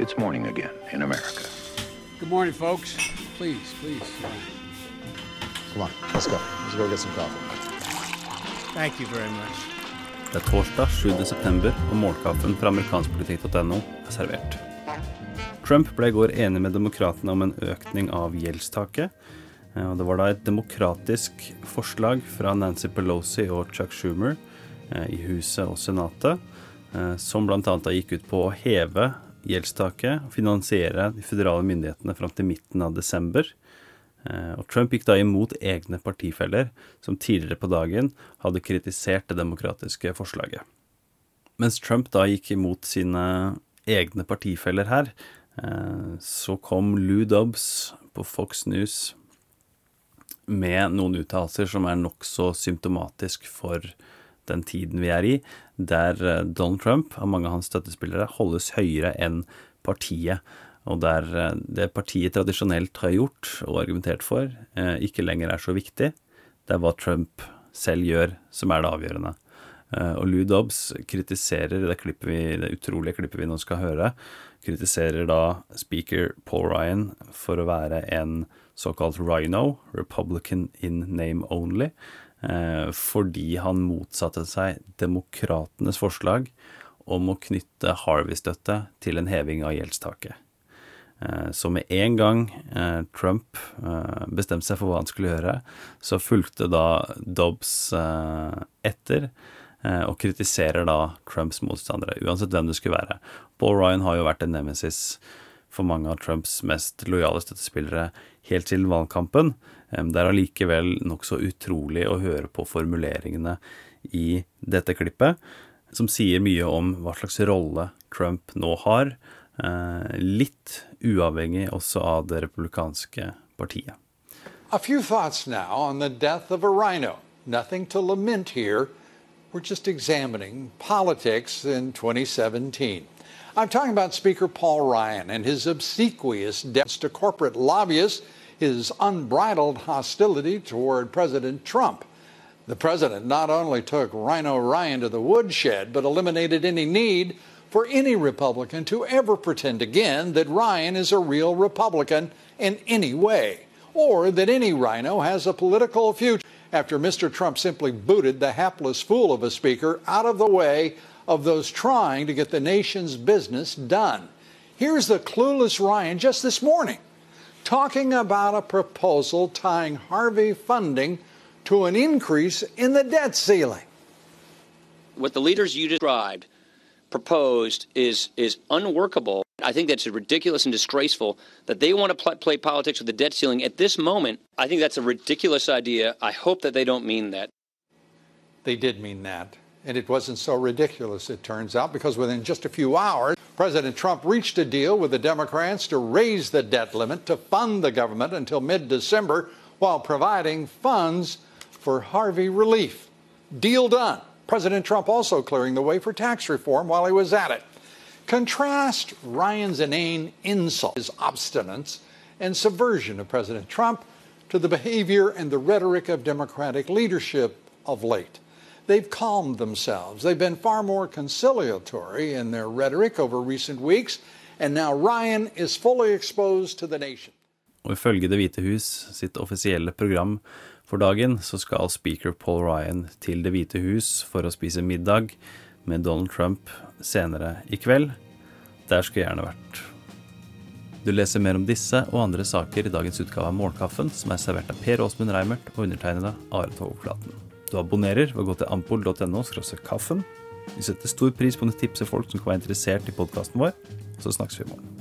It's morning again in America. Good morning, folks. Please, please. Come on, let's go. Let's go get some coffee. Thank you very much. Det er torsdag 7. september, og målkaffen fra amerikanskpolitikk.no er servert. Trump ble i går enig med demokratene om en økning av gjeldstaket. Eh, og Det var da et demokratisk forslag fra Nancy Pelosi og Chuck Schumer eh, i Huset og Senatet, eh, som bl.a. gikk ut på å heve gjeldstaket og finansiere de føderale myndighetene fram til midten av desember. Og Trump gikk da imot egne partifeller, som tidligere på dagen hadde kritisert det demokratiske forslaget. Mens Trump da gikk imot sine egne partifeller her, så kom Lou Dobbs på Fox News med noen uttalelser som er nokså symptomatisk for den tiden vi er i, der eh, Donald Trump av mange av hans støttespillere holdes høyere enn partiet. Og der eh, det partiet tradisjonelt har gjort og argumentert for, eh, ikke lenger er så viktig. Det er hva Trump selv gjør, som er det avgjørende. Og Lou Dobbs kritiserer det, klippet vi, det utrolige klippet vi nå skal høre, kritiserer da speaker Paul Ryan for å være en såkalt rhino, Republican in name only, fordi han motsatte seg demokratenes forslag om å knytte Harvey-støtte til en heving av gjeldstaket. Eh, så med en gang eh, Trump bestemte seg for hva han skulle gjøre, så fulgte da Dobbs etter og kritiserer da Trumps motstandere, uansett hvem det skulle være. Paul Ryan har jo vært en nemesis for mange av Trumps mest lojale støttespillere helt til valgkampen. Det er allikevel nokså utrolig å høre på formuleringene i dette klippet, som sier mye om hva slags rolle Trump nå har, eh, litt uavhengig også av det republikanske partiet. A few thoughts now on the death of a rhino. Nothing to lament here. We're just examining politics in 2017. I'm talking about Speaker Paul Ryan and his obsequious debts to corporate lobbyists, his unbridled hostility toward President Trump. The president not only took Rhino Ryan to the woodshed, but eliminated any need for any Republican to ever pretend again that Ryan is a real Republican in any way, or that any Rhino has a political future after Mr. Trump simply booted the hapless fool of a speaker out of the way of those trying to get the nation's business done. Here's the clueless Ryan just this morning talking about a proposal tying Harvey funding to an increase in the debt ceiling. What the leaders you described proposed is is unworkable. I think that's ridiculous and disgraceful that they want to pl play politics with the debt ceiling at this moment. I think that's a ridiculous idea. I hope that they don't mean that. They did mean that. And it wasn't so ridiculous, it turns out, because within just a few hours, President Trump reached a deal with the Democrats to raise the debt limit to fund the government until mid December while providing funds for Harvey relief. Deal done. President Trump also clearing the way for tax reform while he was at it. Contrast Ryan's inane insult, his obstinance, and subversion of President Trump to the behavior and the rhetoric of Democratic leadership of late. They've calmed themselves. They've been far more conciliatory in their rhetoric over recent weeks, and now Ryan is fully exposed to the nation. Og ifølge Det hvite hus sitt offisielle program for dagen, så skal speaker Paul Ryan til Det hvite hus for å spise middag med Donald Trump senere i kveld. Der skulle jeg gjerne vært. Du leser mer om disse og andre saker i dagens utgave av Morgenkaffen, som er servert av Per Åsmund Reimert og undertegnede Are Togflaten. Du abonnerer ved å gå til ampol.no kaffen. Vi setter stor pris på om du tipser folk som kan være interessert i podkasten vår. Så snakkes vi i morgen.